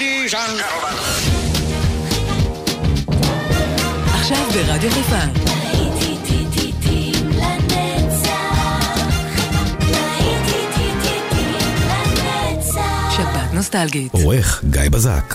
Ladies and gentlemen. עכשיו ברדיו חיפה. שבת נוסטלגית. עורך גיא בזק.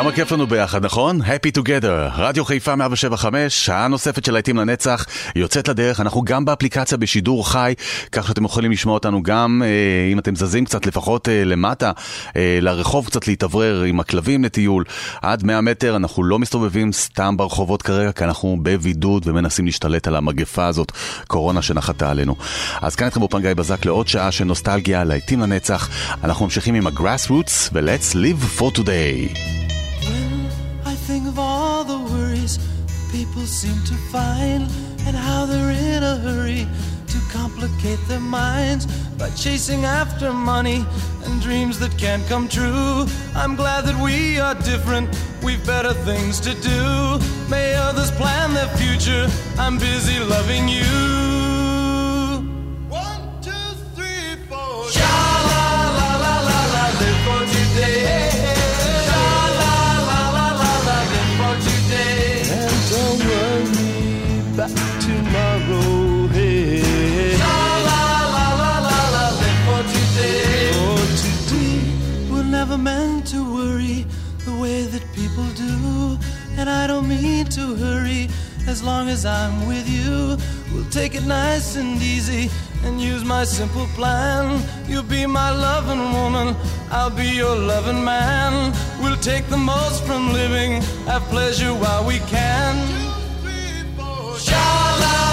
כמה כיף לנו ביחד, נכון? Happy Together, רדיו חיפה 175, שעה נוספת של להיטים לנצח, יוצאת לדרך, אנחנו גם באפליקציה בשידור חי, כך שאתם יכולים לשמוע אותנו גם, אה, אם אתם זזים קצת לפחות אה, למטה, אה, לרחוב קצת להתאוורר עם הכלבים לטיול, עד 100 מטר אנחנו לא מסתובבים סתם ברחובות כרגע, כי אנחנו בבידוד ומנסים להשתלט על המגפה הזאת, קורונה שנחתה עלינו. אז כאן איתכם באופן גיא בזק לעוד שעה של נוסטלגיה, להיטים לנצח, אנחנו ממשיכים עם ה-Grassroots ו-Let's Live for Today. The worries people seem to find and how they're in a hurry to complicate their minds by chasing after money and dreams that can't come true. I'm glad that we are different, we've better things to do. May others plan their future, I'm busy loving you. One, two, three, four. Sha la la la la la, live for today. And I don't mean to hurry. As long as I'm with you, we'll take it nice and easy and use my simple plan. You'll be my loving woman, I'll be your loving man. We'll take the most from living, have pleasure while we can. La la la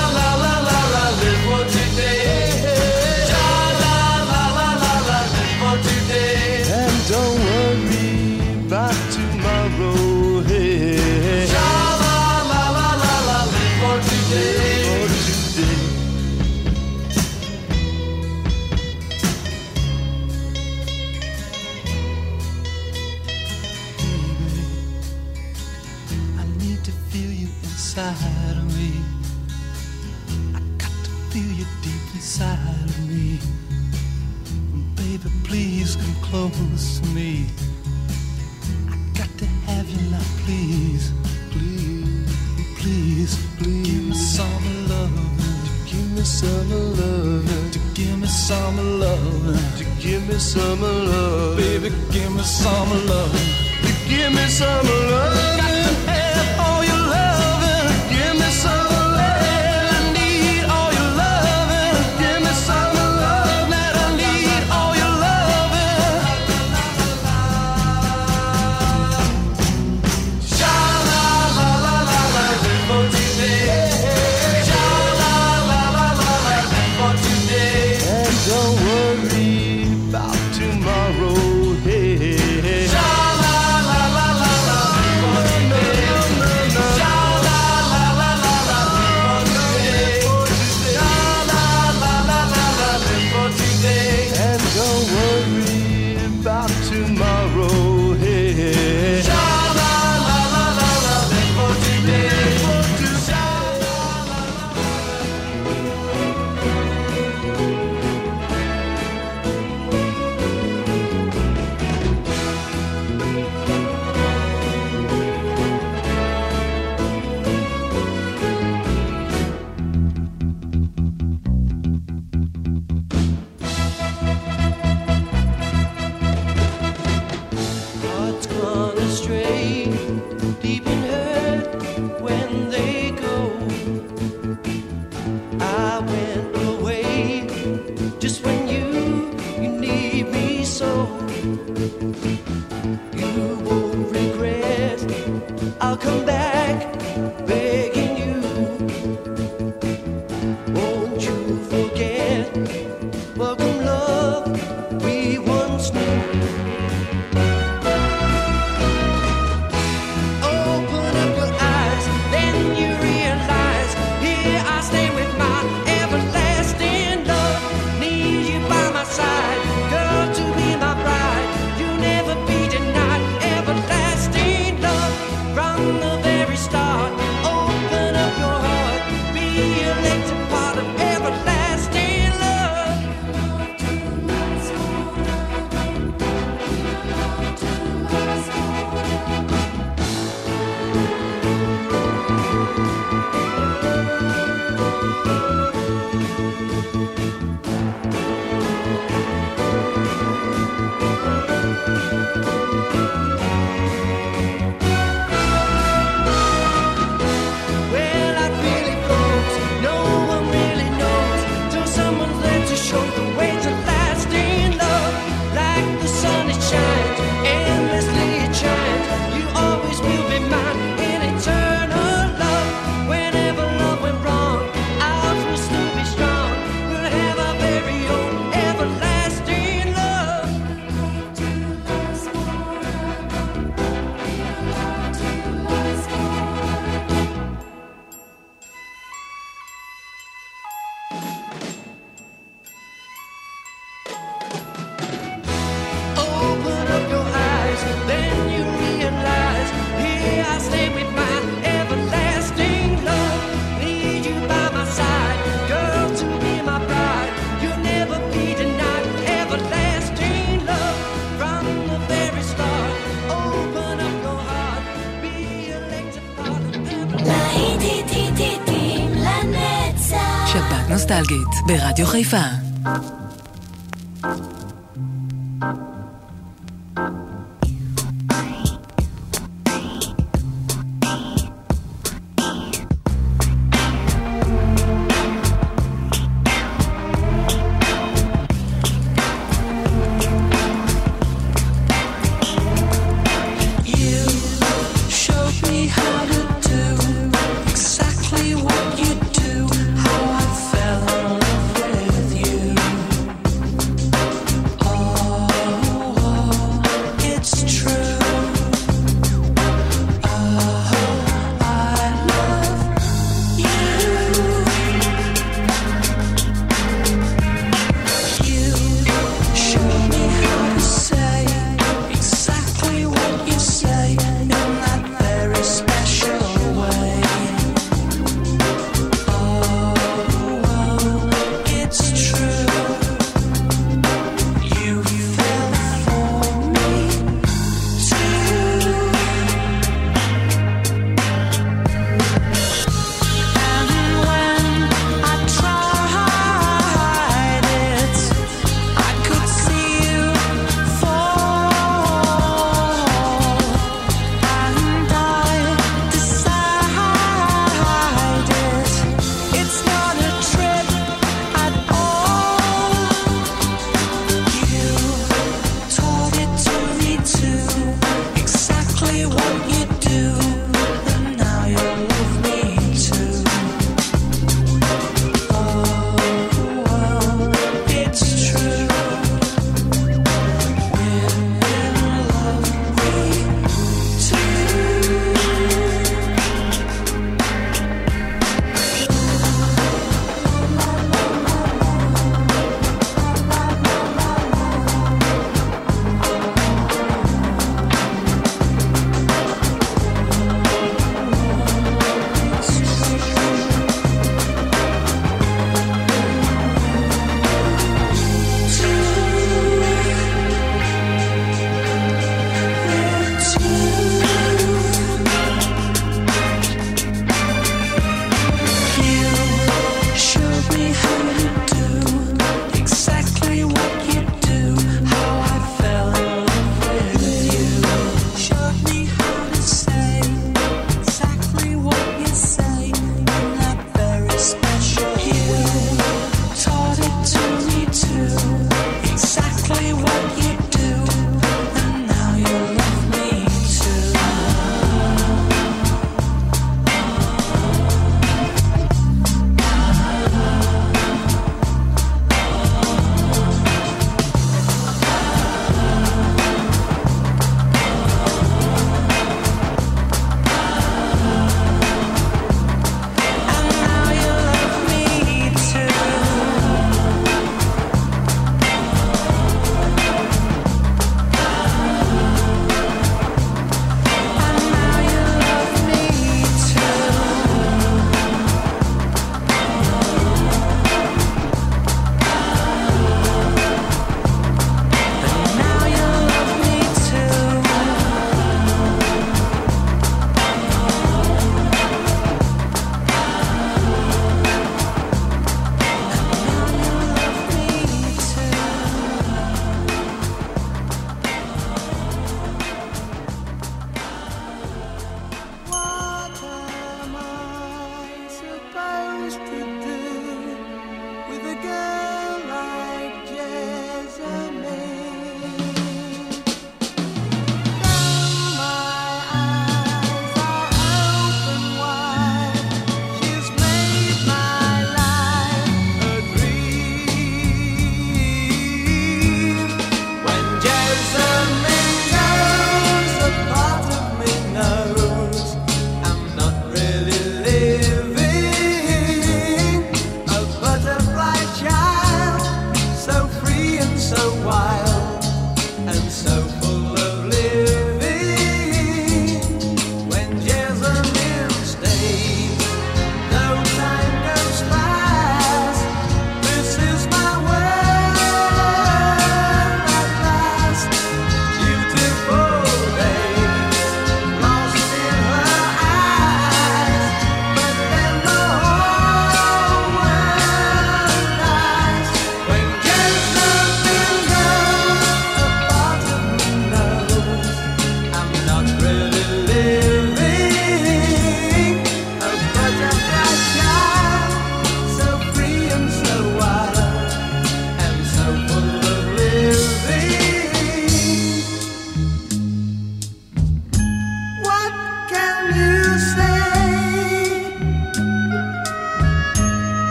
ברדיו חיפה.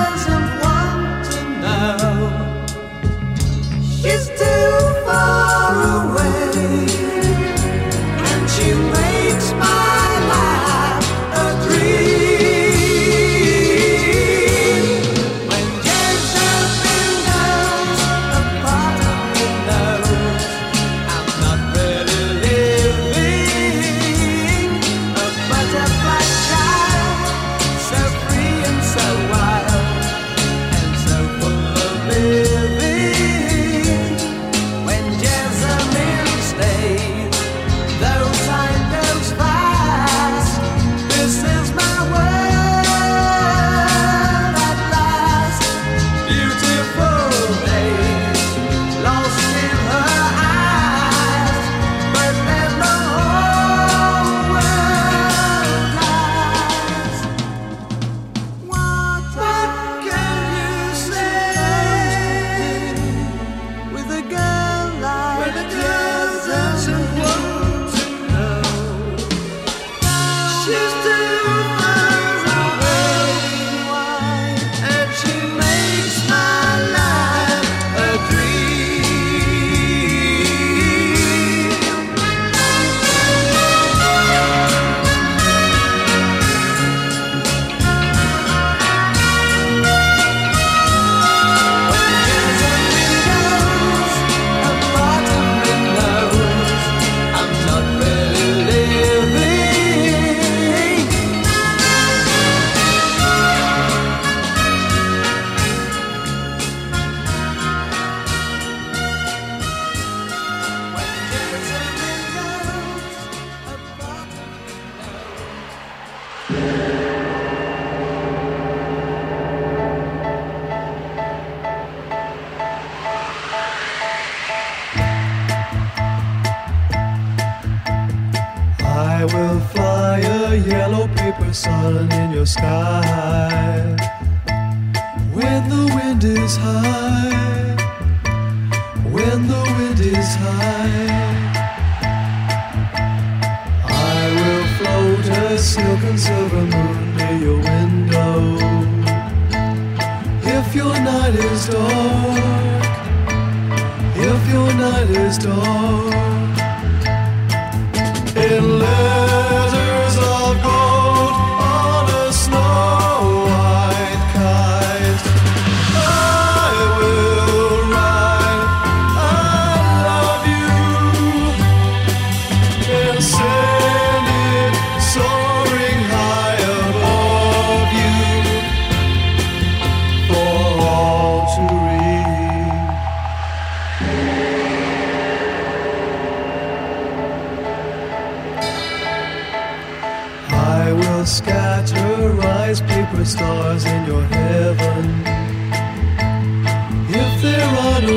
was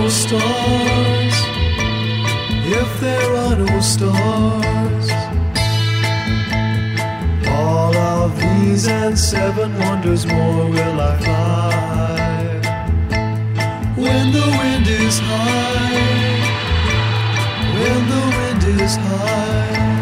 no stars, if there are no stars, all of these and seven wonders more will I find When the wind is high, when the wind is high.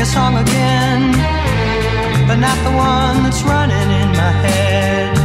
a song again, but not the one that's running in my head.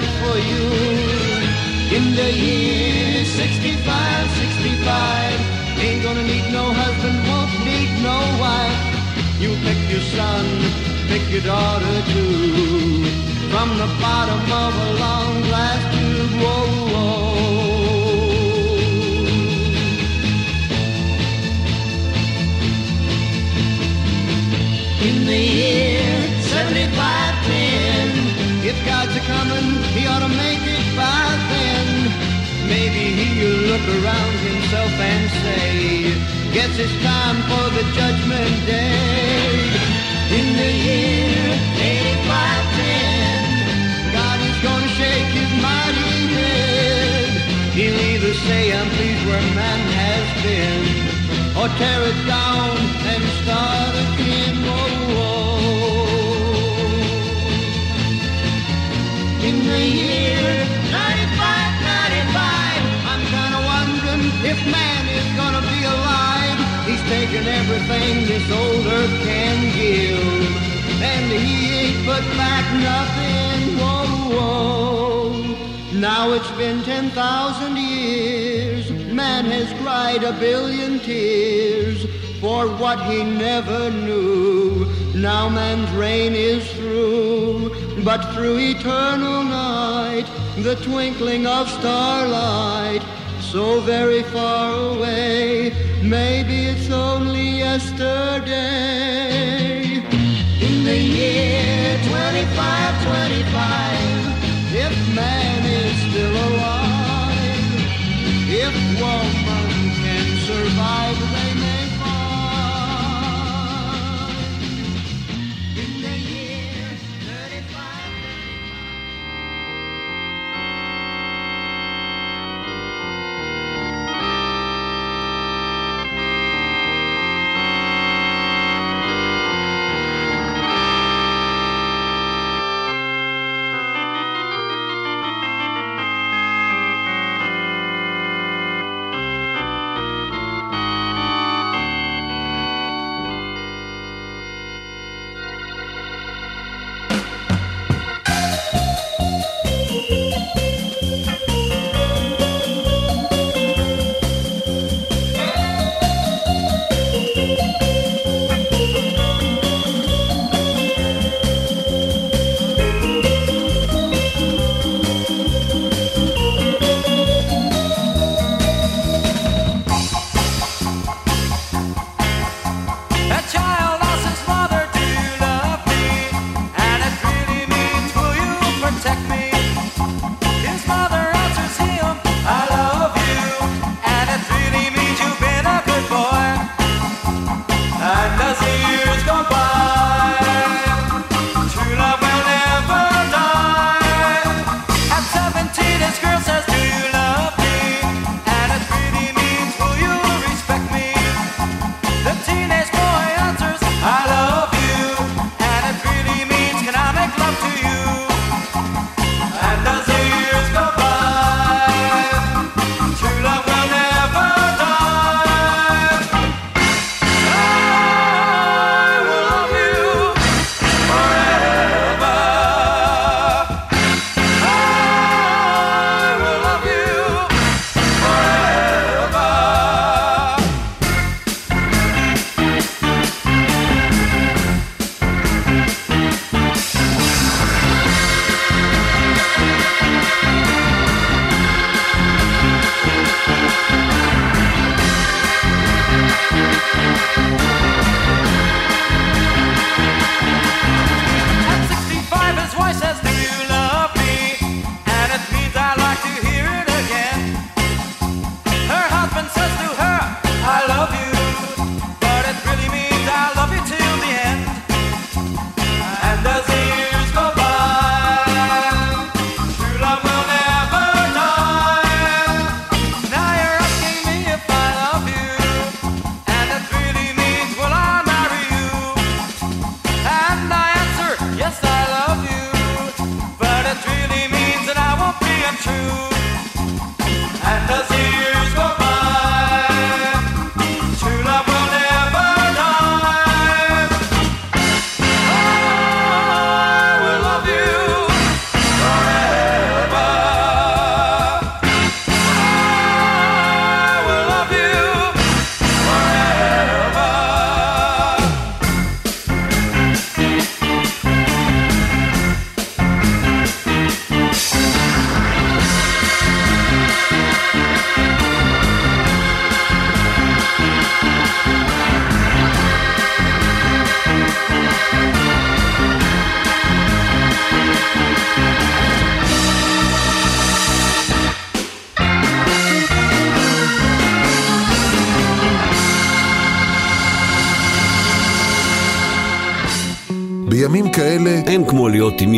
Doing for you. In the year 65, 65, ain't gonna need no husband, won't need no wife. You pick your son, pick your daughter too. From the bottom of a long glass tube, whoa, whoa. Around himself and say, Guess it's time for the judgment day. In the year 8510, God is gonna shake his mighty head. He'll either say, I'm pleased where man has been, or tear it down if man is gonna be alive. He's taken everything this old earth can give, and he ain't put back nothing. Whoa, whoa. Now it's been 10,000 years. Man has cried a billion tears for what he never knew. Now man's reign is through, but through eternal night, the twinkling of starlight, so very far away, maybe it's only yesterday. In the year 2525, if man is still alive, if woman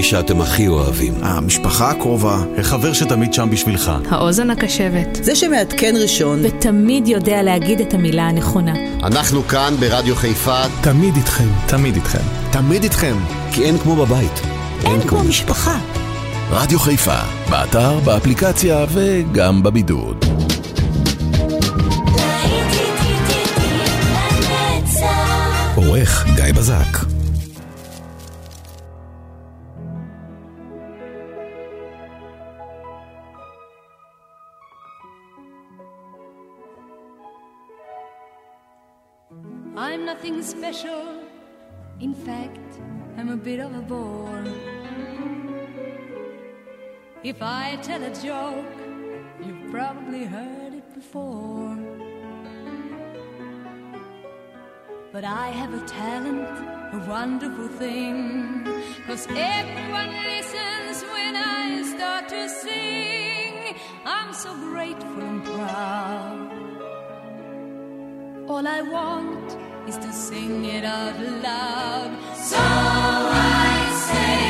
מי שאתם הכי אוהבים. המשפחה הקרובה, החבר שתמיד שם בשבילך. האוזן הקשבת. זה שמעדכן ראשון. ותמיד יודע להגיד את המילה הנכונה. אנחנו כאן ברדיו חיפה. תמיד איתכם. תמיד איתכם. תמיד איתכם. כי אין כמו בבית. אין אין כמו משפחה. רדיו חיפה, באתר, באפליקציה וגם בבידוד. עורך גיא בזק probably heard it before. But I have a talent, a wonderful thing. Cause everyone listens when I start to sing. I'm so grateful and proud. All I want is to sing it out loud. So I say.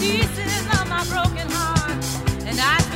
pieces of my broken heart, and I.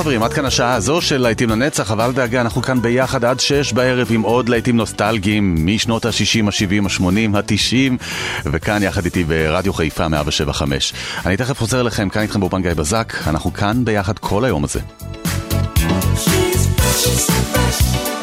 חברים, עד כאן השעה הזו של להיטים לנצח, אבל אל דאגה, אנחנו כאן ביחד עד שש בערב עם עוד להיטים נוסטלגיים משנות ה-60, ה-70, ה-80, ה-90, וכאן יחד איתי ברדיו חיפה 175. אני תכף חוזר אליכם, כאן איתכם באופן גיא בזק, אנחנו כאן ביחד כל היום הזה. Fresh as